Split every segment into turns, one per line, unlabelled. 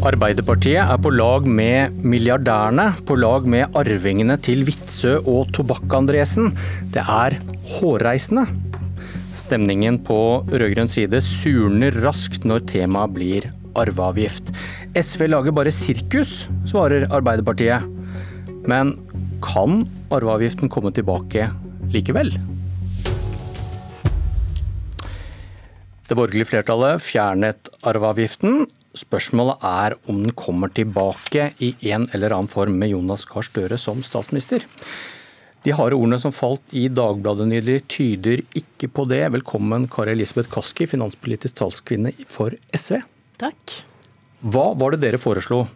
Arbeiderpartiet er på lag med milliardærene, på lag med arvingene til Witzøe og Tobakk-Andresen. Det er hårreisende. Stemningen på rød-grønn side surner raskt når temaet blir arveavgift. SV lager bare sirkus, svarer Arbeiderpartiet. Men kan arveavgiften komme tilbake likevel? Det borgerlige flertallet fjernet arveavgiften. Spørsmålet er om den kommer tilbake i en eller annen form med Jonas Gahr Støre som statsminister. De harde ordene som falt i Dagbladet nylig tyder ikke på det. Velkommen Kari Elisabeth Kaski, finanspolitisk talskvinne for SV.
Takk.
Hva var det dere foreslo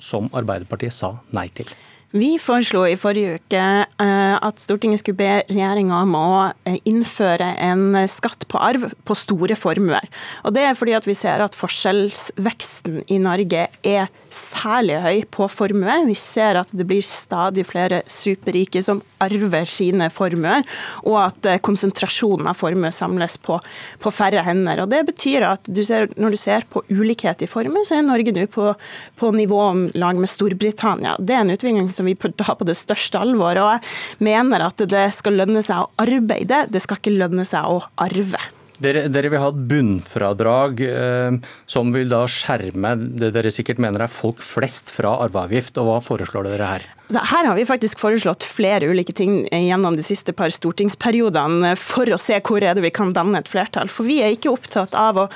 som Arbeiderpartiet sa nei til?
Vi foreslo i forrige uke eh, at Stortinget skulle be regjeringa om å eh, innføre en skatt på arv på store formuer. Og Det er fordi at vi ser at forskjellsveksten i Norge er særlig høy på formue. Vi ser at det blir stadig flere superrike som arver sine formuer, og at eh, konsentrasjonen av formue samles på, på, færre hender. Og Det betyr at du ser, når du ser på ulikhet i formue, så er Norge nå på, på nivå om lag med Storbritannia. Det er en utvikling som som vi tar på det største alvor. Og jeg mener at det skal lønne seg å arbeide, det skal ikke lønne seg å arve.
Dere, dere, vil ha et bunnfradrag eh, som vil da skjerme det dere sikkert mener er folk flest fra arveavgift. og Hva foreslår dere her?
Her har vi faktisk foreslått flere ulike ting gjennom de siste par stortingsperiodene for å se hvor er det vi kan danne et flertall. For vi er ikke opptatt av å,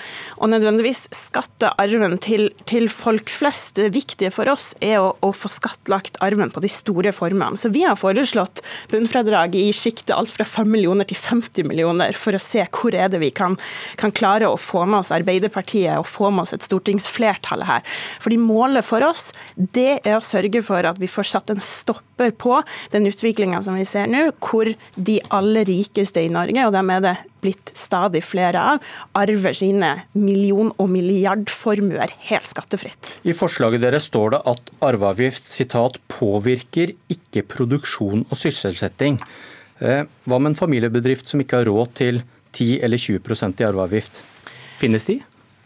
å nødvendigvis skatte arven til, til, folk flest. Det viktige for oss er å, å, få skattlagt arven på de store formene. Så vi har foreslått bunnfradrag i sjiktet alt fra 5 millioner til 50 millioner for å se hvor er det vi kan, kan klare å få med oss Arbeiderpartiet og få med oss et stortingsflertall her. Fordi målet for oss det er å sørge for at vi får satt en stopper på den utviklinga som vi ser nå, hvor de aller rikeste i Norge, og dem er det blitt stadig flere av, arver sine million- og milliardformuer helt skattefritt.
I forslaget deres står det at arveavgift sitat, påvirker ikke produksjon og sysselsetting. Eh, hva med en familiebedrift som ikke har råd til 10 eller 20% i arveavgift? Finnes de?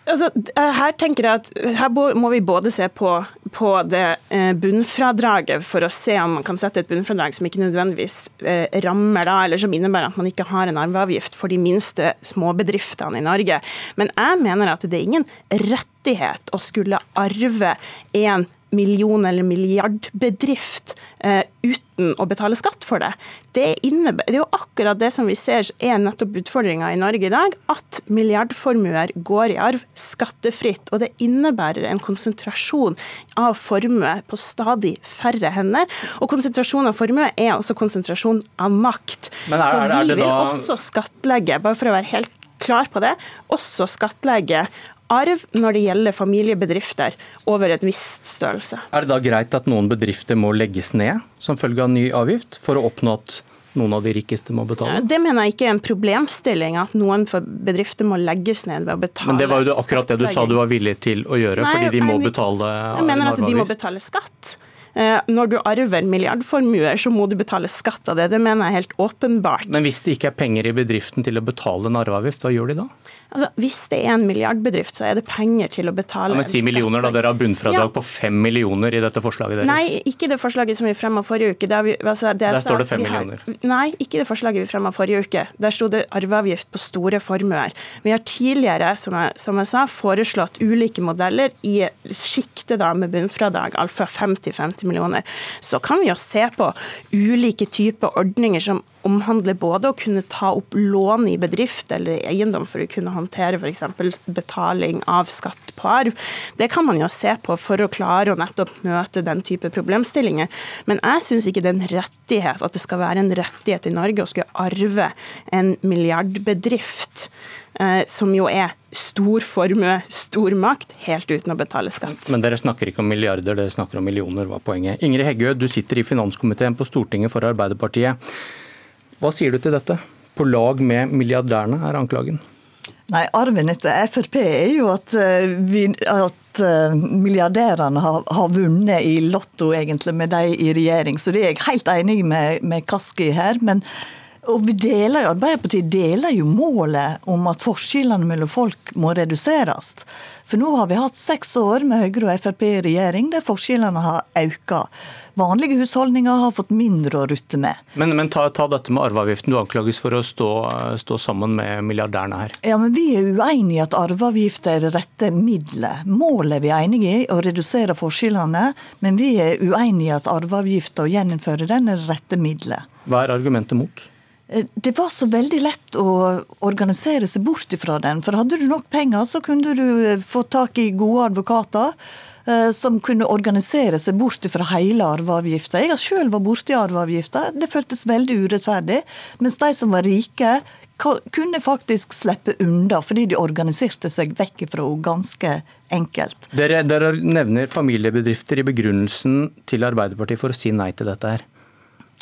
Altså, eh, her tenker jeg at her må vi både se på, på, det eh, bunnfradraget for å se om man kan sette et bunnfradrag som ikke nødvendigvis eh, rammer da, eller som innebærer at man ikke har en arveavgift for de minste småbedriftene i Norge. Men jeg mener at det er ingen rettighet å skulle arve en million- eller milliardbedrift eh, uten å betale skatt for det. Det, det, er jo akkurat det som vi ser er nettopp utfordringa i Norge i dag. At milliardformuer går i arv skattefritt. Og det innebærer en konsentrasjon av formue på stadig færre hender. Og konsentrasjon av formue er også konsentrasjon av makt. Er, Så vi vil da... også skattlegge, bare for å være helt klar på det, også skattlegge arv når det gjelder familiebedrifter over en viss størrelse.
Er det da greit at noen bedrifter må legges ned som følge av ny avgift, for å oppnå at noen av de rikeste må betale?
Det mener jeg ikke er en problemstilling, at noen bedrifter må legges ned ved å betale
Men det var jo akkurat det du sa du var villig til å gjøre, nei, fordi de må betale
arveavgift? Jeg mener at de må betale skatt. Eh, når du arver milliardformuer, så må du betale skatt av det. Det mener jeg helt åpenbart.
Men hvis det ikke er penger i bedriften til å betale en arveavgift, hva gjør de da?
Altså, Hvis det er en milliardbedrift, så er det penger til å betale
ja, Men si millioner, da. Dere har bunnfradrag ja. på fem millioner i dette forslaget deres.
Nei, ikke det forslaget som vi fremma forrige uke.
Der,
vi,
altså, der står det fem har, millioner.
Nei, ikke det forslaget vi fremma forrige uke. Der sto det arveavgift på store formuer. Vi har tidligere, som jeg, som jeg sa, foreslått ulike modeller i sjiktet med bunnfradrag, alt fra 50 50 250 millioner, så kan vi jo se på ulike typer ordninger som omhandler både å kunne ta opp lån i bedrift eller eiendom for å kunne håndtere f.eks. betaling av skatt på arv. Det kan man jo se på for å klare å nettopp møte den type problemstillinger. Men jeg syns ikke det er en rettighet at det skal være en rettighet i Norge å skulle arve en milliardbedrift. Eh, som jo er stor formue, stor makt, helt uten å betale skatt.
Men dere snakker ikke om milliarder, dere snakker om millioner, hva er poenget? Ingrid Heggø, du sitter i finanskomiteen på Stortinget for Arbeiderpartiet. Hva sier du til dette? På lag med milliardærene, er anklagen.
Nei, Arven etter Frp er jo at, eh, vi, at eh, milliardærene har, har, vunnet i Lotto egentlig med de i regjering. Så det er jeg helt enig med, med Kaski her. Men Og vi deler jo, Arbeiderpartiet deler jo målet om at forskjellene mellom folk må reduseres. For nå har vi hatt seks år med Høyre og Frp i regjering der forskjellene har økt. Vanlige husholdninger har fått mindre å rutte med.
Men, men ta, ta, dette med arveavgiften. Du anklages for å stå, stå, sammen med milliardærene her.
Ja, men Vi er uenige i at arveavgift er det rette middelet. Målet er vi enige i, å redusere forskjellene. Men vi er uenige i at arveavgift og gjeninnføre den er det rette middelet.
Hva er argumentet mot?
Eh, det var så veldig lett å organisere seg bort ifra den. For hadde du nok penger, så kunne du eh, få tak i gode advokater eh, som kunne organisere seg bort fra hele arveavgifta. Jeg har sjøl vært borti arveavgifta. Det føltes veldig urettferdig. Mens de som var rike, kunne faktisk slippe unna, fordi de organiserte seg vekk fra henne ganske enkelt.
Dere, dere nevner familiebedrifter i begrunnelsen til Arbeiderpartiet for å si nei til dette her.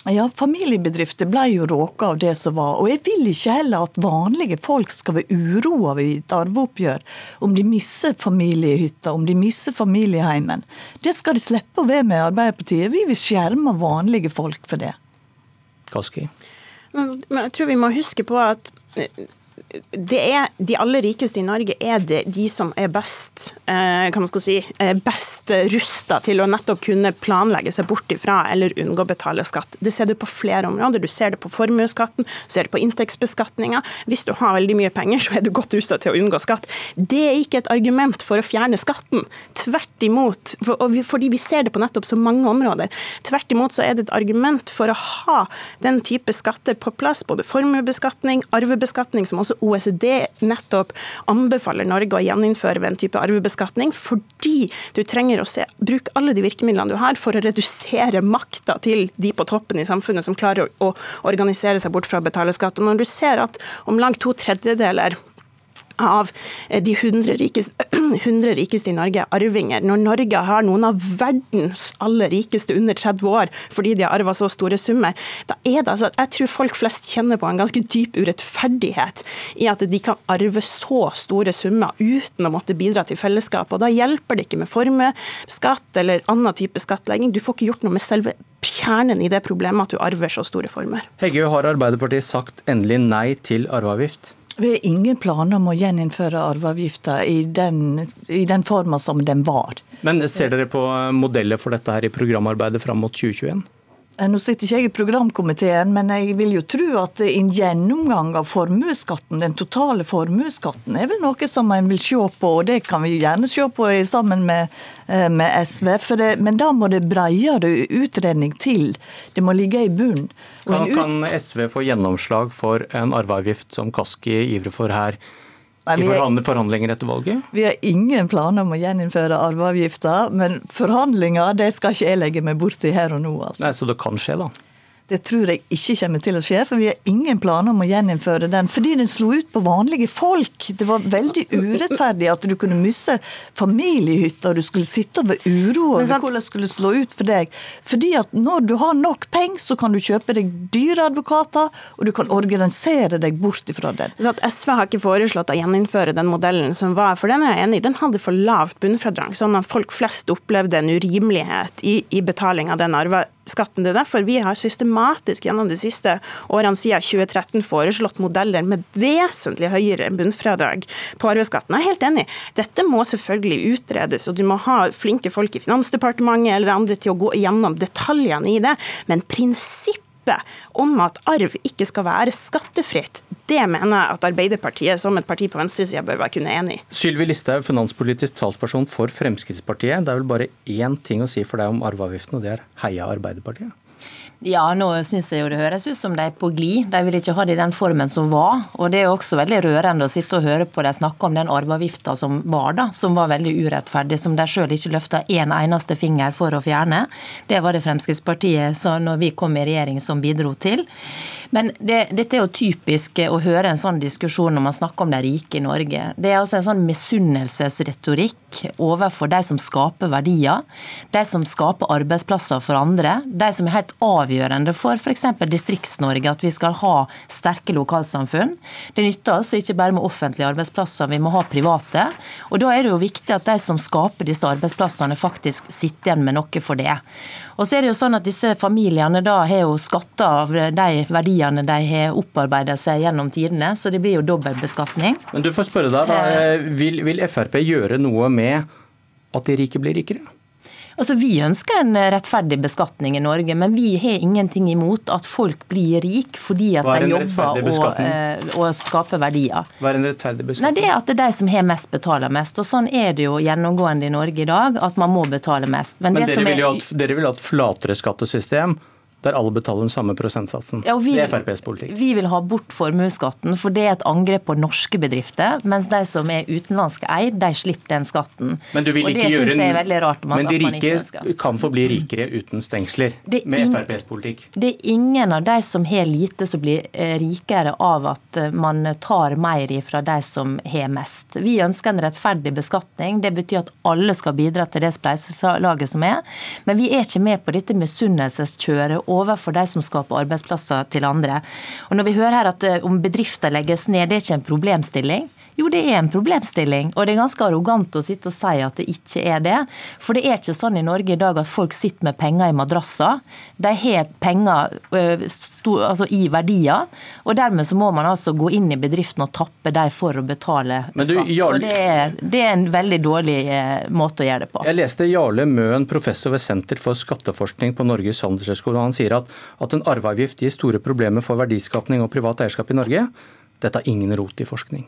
Ja, Familiebedrifter ble jo råka av det som var. Og jeg vil ikke heller at vanlige folk skal være uroa ved et arveoppgjør. Om de mister familiehytta, om de mister familieheimen. Det skal de slippe å være med Arbeiderpartiet. Vi vil skjerme vanlige folk for det.
Kaski?
Men jeg tror vi må huske på at det er De aller rikeste i Norge er det de som er best eh, hva man skal si, best rusta til å nettopp kunne planlegge seg bort ifra eller unngå å betale skatt. Det ser du på flere områder. Du ser det på formuesskatten, du ser det på inntektsbeskatninga. Hvis du har veldig mye penger, så er du godt rusta til å unngå skatt. Det er ikke et argument for å fjerne skatten. Tvert imot. For, fordi vi ser det på nettopp så mange områder. Tvert imot så er det et argument for å ha den type skatter på plass. Både formuebeskatning, arvebeskatning, som også OECD nettopp anbefaler Norge å gjeninnføre ved en type arvebeskatning, fordi du trenger å se, bruke alle de virkemidlene du har for å redusere makta til de på toppen i samfunnet som klarer å, å organisere seg bort fra å betale skatt. Og når du ser at om langt to tredjedeler av de 100 rikeste, 100 rikeste, i Norge er arvinger. Når Norge har noen av verdens aller rikeste under 30 år fordi de har arva så store summer, da er det altså at Jeg tror folk flest kjenner på en ganske dyp urettferdighet i at de kan arve så store summer uten å måtte bidra til fellesskapet. Og da hjelper det ikke med formuesskatt eller annen type skattlegging. Du får ikke gjort noe med selve kjernen i det problemet at du arver så store former.
Hegge, har Arbeiderpartiet sagt endelig nei til arveavgift?
Vi har ingen planer om å gjeninnføre arveavgifta i i den forma som den var.
Men ser dere på modeller for dette her i programarbeidet fram mot 2021?
Eh, nå sitter ikke jeg i programkomiteen, men jeg vil jo tro at en gjennomgang av formuesskatten, den totale formuesskatten, er vel noe som en vil se på, og det kan vi gjerne se på sammen med, eh, med SV. Det, men da må det bredere utredning til. Det må ligge i bunn.
Kan, kan SV få gjennomslag for en arveavgift som Kaski ivrer for her? Nei, I forhandlinger etter valget?
Vi har ingen planer om å gjeninnføre arveavgifta, men forhandlinger det skal ikke jeg legge meg borti her og nå. Altså.
Nei, Så det kan skje, da?
Det tror jeg ikke kommer til å skje, for vi har ingen planer om å gjeninnføre den. Fordi den slo ut på vanlige folk. Det var veldig urettferdig at du kunne miste familiehytta, og du skulle sitte over uro over hvordan det skulle slå ut for deg. Fordi at når du har nok penger, så kan du kjøpe deg dyre advokater, og du kan organisere deg bort ifra den.
Så SV har ikke foreslått å gjeninnføre den modellen som var, for den er jeg enig i. Den hadde for lavt bunnfradrag, sånn at folk flest opplevde en urimelighet i, i betaling av den arve skatten. Det er derfor vi har systematisk gjennom de siste årene siden 2013 foreslått modeller med vesentlig høyere bunnfradrag på arveskatten. Jeg er helt enig. Dette må selvfølgelig utredes, og du må ha flinke folk i Finansdepartementet eller andre til å gå gjennom detaljene i det. Men prinsippet om at arv ikke skal være skattefritt, det mener jeg at Arbeiderpartiet som et parti på venstresida bør være kunne enig i.
Sylvi Listhaug, finanspolitisk talsperson for Fremskrittspartiet. Det er vel bare én ting å si for deg om arveavgiften, og det er heia Arbeiderpartiet?
Ja, nå syns jeg jo det høres ut som de er på glid. De vil ikke ha det i den formen som var. Og det er jo også veldig rørende å sitte og høre på de snakke om den arveavgifta som var, da. Som var veldig urettferdig, som de sjøl ikke løfta en eneste finger for å fjerne. Det var det Fremskrittspartiet sa når vi kom i regjering som bidro til. Men det, dette er jo typisk å høre en sånn diskusjon når man snakker om de rike i Norge. Det er altså en sånn misunnelsesretorikk overfor de som skaper verdier, de som skaper arbeidsplasser for andre, de som er helt avgjørende for f.eks. Distrikts-Norge, at vi skal ha sterke lokalsamfunn. Det nytter altså ikke bare med offentlige arbeidsplasser, vi må ha private. Og da er det jo viktig at de som skaper disse arbeidsplassene, faktisk sitter igjen med noe for det. Og så er det jo sånn at disse familiene da har jo skatter av de verdiene verdiene de har opparbeida seg gjennom tidene, så det blir jo dobbeltbeskatning.
Men du får spørre deg, da. Eh, vil, vil Frp gjøre noe med at de rike blir rikere?
Altså, Vi ønsker en rettferdig beskatning i Norge, men vi har ingenting imot at folk blir rik fordi at de jobber og, eh, og, skaper verdier.
Hva er en rettferdig beskatning?
Nei, Det er at det er de som har mest, betaler mest. og Sånn er det jo gjennomgående i Norge i dag, at man må betale mest.
Men, men dere, vil jo at, dere vil ha et flatere skattesystem der alle betaler den samme prosentsatsen. Ja, vi, det er FrPs politikk.
Vi vil ha bort formuesskatten, for det er et angrep på norske bedrifter. Mens de som er utenlandske eid, de slipper den skatten.
Men du vil ikke og det syns jeg er veldig rart. Man, men de rike kan få bli rikere uten stengsler med FrPs politikk?
Det er ingen av de som har lite som blir eh, rikere av at eh, man tar mer fra de som har mest. Vi ønsker en rettferdig beskatning. Det betyr at alle skal bidra til det spleiselaget som er. Men vi er ikke med på dette misunnelseskjøret overfor de som skaper arbeidsplasser til andre. Og når vi hører her at eh, om bedrifter legges ned, det er ikke en problemstilling. Jo, det er en problemstilling, og det er ganske arrogant å sitte og si at det ikke er det. For det er ikke sånn i Norge i dag at folk sitter med penger i madrasser. De har penger altså i verdier, og dermed så må man altså gå inn i bedriften og tappe dem for å betale skatt. Jarl... og det er, det er, en veldig dårlig måte å gjøre det på.
Jeg leste Jarle Møen, professor ved Senter for skatteforskning på Norges handelshøyskole, han sier at, at en arveavgift gir store problemer for verdiskapning og privat eierskap i Norge. Dette har ingen rot i forskning.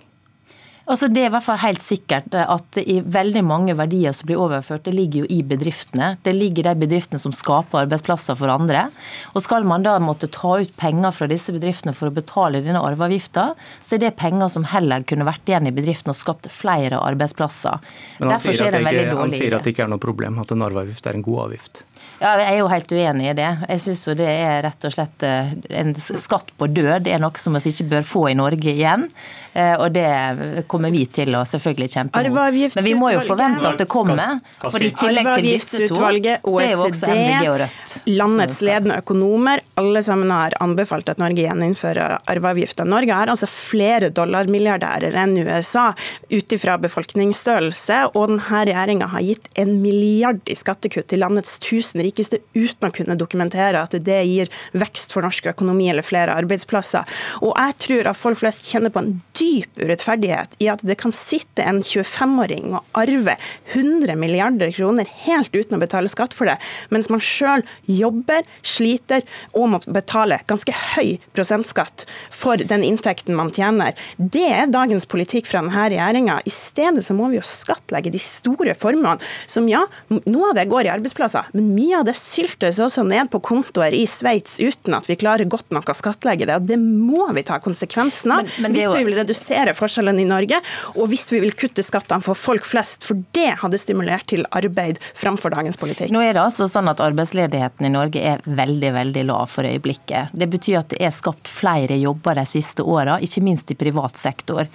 Altså det er i hvert fall helt sikkert at i veldig mange verdier som blir overført, det ligger jo i bedriftene. Det ligger i de bedriftene som skaper arbeidsplasser for andre. Og skal man da måtte ta ut penger fra disse bedriftene for å betale denne arveavgifta, så er det penger som heller kunne vært igjen i bedriften og skapt flere arbeidsplasser.
Men han, sier at, ikke, han sier at det ikke er noe problem at en arveavgift er en god avgift?
Ja, Jeg er jo helt uenig i det. Jeg syns det er rett og slett eh, en skatt på død. Det er noe som vi ikke bør få i Norge igjen. Eh, og det kommer vi til å selvfølgelig kjempe mot. Men vi må jo forvente at det kommer. For i tillegg til disse to, så er jo også MDG og Rødt.
Landets ledende økonomer, alle sammen har anbefalt at Norge gjeninnfører arveavgifta. Norge har altså flere dollarmilliardærer enn USA ut ifra befolkningsstørrelse, og denne regjeringa har gitt en milliard i skattekutt til landets tusen rikeste uten å kunne dokumentere at det gir vekst for norsk økonomi eller flere arbeidsplasser. Og jeg tror at folk flest kjenner på en dyp urettferdighet i at det kan sitte en 25-åring og arve 100 milliarder kroner helt uten å betale skatt for det, mens man sjøl jobber, sliter og må betale ganske høy prosentskatt for den inntekten man tjener. Det er dagens politikk fra denne regjeringa. I stedet så må vi jo skattlegge de store formuene, som ja, noe av det går i arbeidsplasser, men mye av det syltes også ned på kontoer i Sveits uten at vi klarer godt nok å skattlegge det. og Det må vi ta konsekvensen av men, men hvis vi vil redusere forskjellene i Norge, og hvis vi vil kutte skattene for folk flest. For det hadde stimulert til arbeid framfor dagens politikk.
Nå er det altså sånn at Arbeidsledigheten i Norge er veldig veldig lav for øyeblikket. Det betyr at det er skapt flere jobber de siste åra, ikke minst i privat sektor.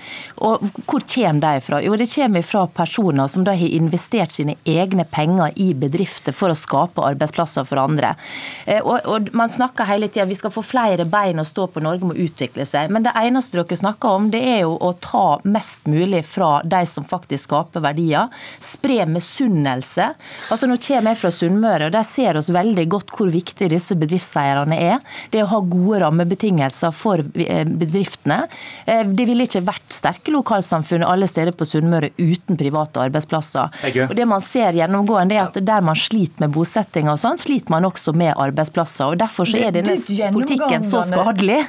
Og hvor kommer de fra? Jo, det kommer fra personer som da har investert sine egne penger i bedrifter for å skape arbeidsplasser for andre. Eh, og, og Man snakker hele tida vi skal få flere bein å stå på, Norge må utvikle seg. Men det eneste dere snakker om, det er jo å ta mest mulig fra de som faktisk skaper verdier. Spre misunnelse. Altså Nå kommer jeg fra Sunnmøre, og der ser oss veldig godt hvor viktig disse bedriftseierne er. Det å ha gode rammebetingelser for eh, bedriftene. Eh, det ville ikke vært sterke lokalsamfunn alle steder på Sunnmøre uten private arbeidsplasser. Og Det man ser gjennomgående, er at der man sliter med bosetting, og sånn, sliter man også med arbeidsplasser. og Derfor så er denne politikken så skadelig.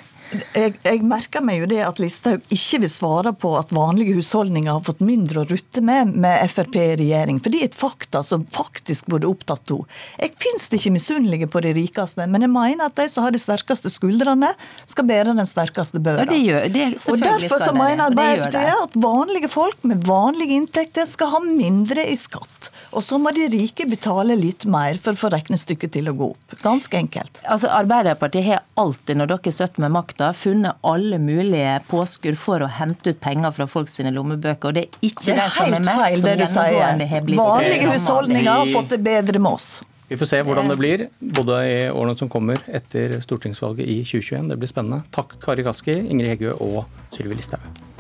Jeg, jeg, merker meg jo det at Listhaug ikke vil svare på at vanlige husholdninger har fått mindre å rutte med med Frp i regjering. For det er et fakta som faktisk burde opptatt henne. Jeg finnes det ikke misunnelige på de rikeste, men jeg mener at de som har de sterkeste skuldrene, skal bære den sterkeste børa.
Ja, det gjør, det,
og Derfor så mener Arbeiderpartiet at vanlige folk med vanlige inntekter skal ha mindre i skatt. Og så må de rike betale litt mer for å få regnestykket til å gå opp. Ganske enkelt.
Altså, Arbeiderpartiet har alltid, når dere sitter med makta, funnet alle mulige påskudd for å hente ut penger fra folk sine lommebøker. Og det er ikke det, er det som er mest feil, som gjennomgående har blitt
Vanlige husholdninger har fått det bedre med oss.
Vi får se hvordan det blir, både i årene som kommer etter stortingsvalget i 2021. Det blir spennende. Takk Kari Kaski, Ingrid Heggø og Sylvi Listhaug.